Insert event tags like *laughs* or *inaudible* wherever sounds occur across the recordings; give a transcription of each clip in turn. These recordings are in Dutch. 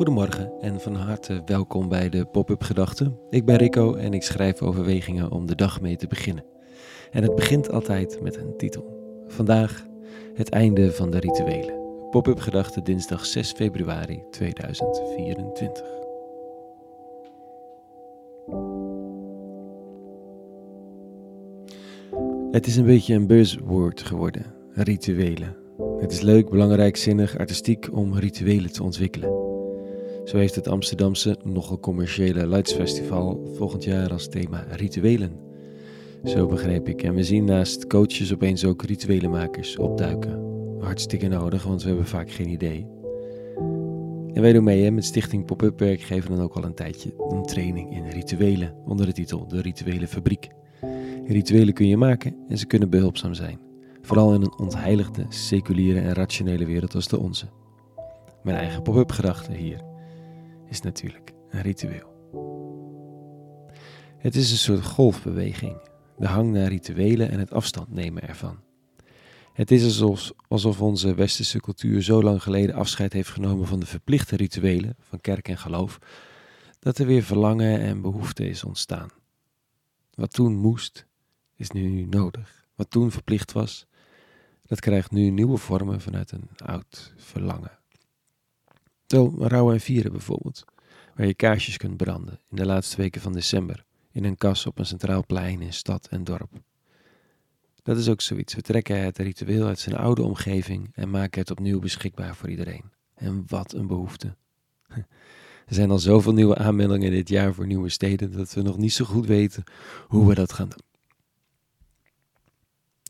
Goedemorgen en van harte welkom bij de Pop-up Gedachten. Ik ben Rico en ik schrijf overwegingen om de dag mee te beginnen. En het begint altijd met een titel. Vandaag het einde van de rituelen. Pop-up Gedachten dinsdag 6 februari 2024. Het is een beetje een buzzword geworden, rituelen. Het is leuk, belangrijk, zinnig, artistiek om rituelen te ontwikkelen. Zo heeft het Amsterdamse, nogal commerciële Lights volgend jaar als thema rituelen. Zo begreep ik. En we zien naast coaches opeens ook rituelenmakers opduiken. Hartstikke nodig, want we hebben vaak geen idee. En wij doen mee hè, met Stichting Pop-Up Werk geven dan ook al een tijdje een training in rituelen onder de titel De Rituele Fabriek. Rituelen kun je maken en ze kunnen behulpzaam zijn. Vooral in een ontheiligde, seculiere en rationele wereld als de onze. Mijn eigen pop-up gedachte hier is natuurlijk een ritueel. Het is een soort golfbeweging, de hang naar rituelen en het afstand nemen ervan. Het is alsof, alsof onze westerse cultuur zo lang geleden afscheid heeft genomen van de verplichte rituelen van kerk en geloof, dat er weer verlangen en behoefte is ontstaan. Wat toen moest, is nu nodig. Wat toen verplicht was, dat krijgt nu nieuwe vormen vanuit een oud verlangen. Zo rouwen en vieren bijvoorbeeld, waar je kaarsjes kunt branden in de laatste weken van december, in een kas op een centraal plein in stad en dorp. Dat is ook zoiets. We trekken het ritueel uit zijn oude omgeving en maken het opnieuw beschikbaar voor iedereen. En wat een behoefte. *laughs* Er zijn al zoveel nieuwe aanmeldingen dit jaar voor nieuwe steden dat we nog niet zo goed weten hoe we dat gaan doen.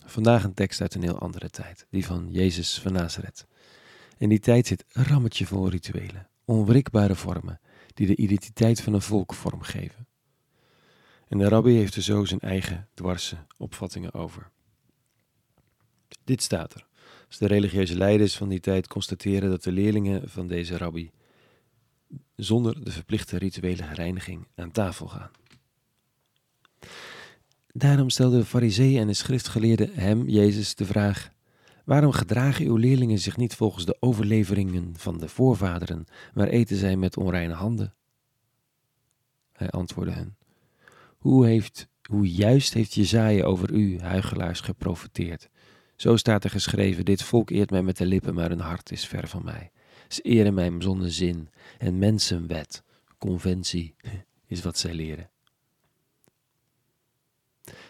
Vandaag een tekst uit een heel andere tijd, die van Jezus van Nazareth. In die tijd zit rammetje vol rituelen, onwrikbare vormen, die de identiteit van een volk vormgeven. En de rabbi heeft er zo zijn eigen dwarse opvattingen over. Dit staat er. Als de religieuze leiders van die tijd constateren dat de leerlingen van deze rabbi zonder de verplichte rituele reiniging aan tafel gaan. Daarom stelden de fariseeën en de schriftgeleerden hem, Jezus, de vraag: Waarom gedragen uw leerlingen zich niet volgens de overleveringen van de voorvaderen, maar eten zij met onreine handen? Hij antwoordde hen: Hoe, heeft, hoe juist heeft Jezaja over u, huigelaars, geprofeteerd? Zo staat er geschreven: Dit volk eert mij met de lippen, maar hun hart is ver van mij. Ze eren mij zonder zin en mensenwet, conventie, *laughs* is wat zij leren.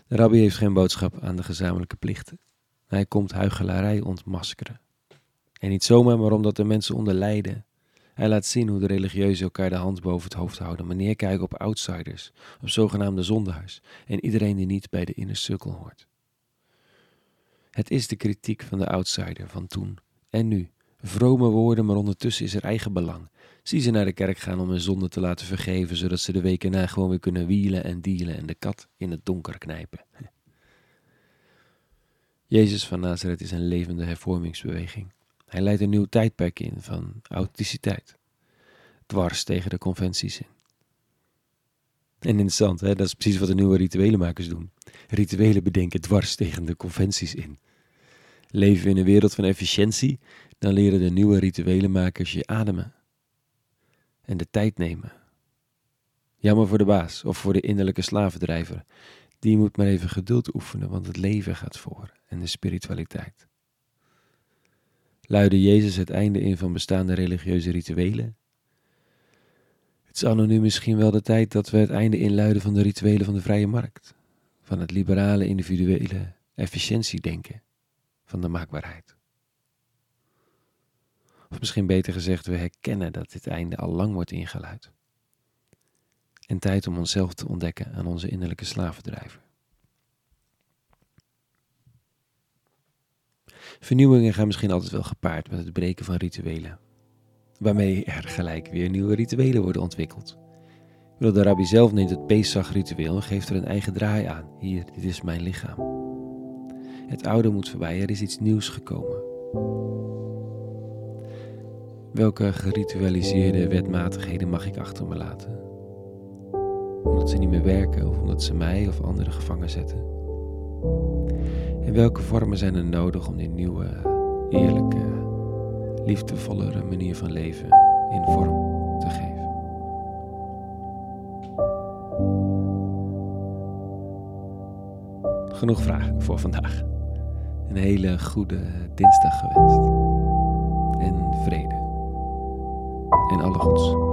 De rabbi heeft geen boodschap aan de gezamenlijke plichten. Hij komt huichelarij ontmaskeren. En niet zomaar, maar omdat de mensen onder lijden. Hij laat zien hoe de religieuzen elkaar de hand boven het hoofd houden, maar neerkijken op outsiders, op zogenaamde zondaars en iedereen die niet bij de inner circle hoort. Het is de kritiek van de outsider van toen en nu. Vrome woorden, maar ondertussen is er eigen belang. Zie ze naar de kerk gaan om hun zonde te laten vergeven, zodat ze de weken na gewoon weer kunnen wielen en dealen en de kat in het donker knijpen. *laughs* Jezus van Nazareth is een levende hervormingsbeweging. Hij leidt een nieuw tijdperk in van authenticiteit, dwars tegen de conventies in. En interessant, hè? dat is precies wat de nieuwe rituelenmakers doen. Rituelen bedenken dwars tegen de conventies in. Leven we in een wereld van efficiëntie, dan leren de nieuwe rituelenmakers je ademen en de tijd nemen. Jammer voor de baas of voor de innerlijke slavendrijver. Die moet maar even geduld oefenen, want het leven gaat voor en de spiritualiteit. Luidde Jezus het einde in van bestaande religieuze rituelen? Het is anno nu misschien wel de tijd dat we het einde inluiden van de rituelen van de vrije markt, van het liberale individuele efficiëntiedenken, van de maakbaarheid. Of misschien beter gezegd, we herkennen dat dit einde al lang wordt ingeluid. En tijd om onszelf te ontdekken aan onze innerlijke slavendrijver. Vernieuwingen gaan misschien altijd wel gepaard met het breken van rituelen, waarmee er gelijk weer nieuwe rituelen worden ontwikkeld. De rabbi zelf neemt het Pesach-ritueel en geeft er een eigen draai aan. Hier, dit is mijn lichaam. Het oude moet voorbij, er is iets nieuws gekomen. Welke geritualiseerde wetmatigheden mag ik achter me laten? Omdat ze niet meer werken of omdat ze mij of anderen gevangen zetten? En welke vormen zijn er nodig om die nieuwe, eerlijke, liefdevollere manier van leven in vorm te geven? Genoeg vragen voor vandaag. Een hele goede dinsdag gewenst. En vrede. En alle goeds.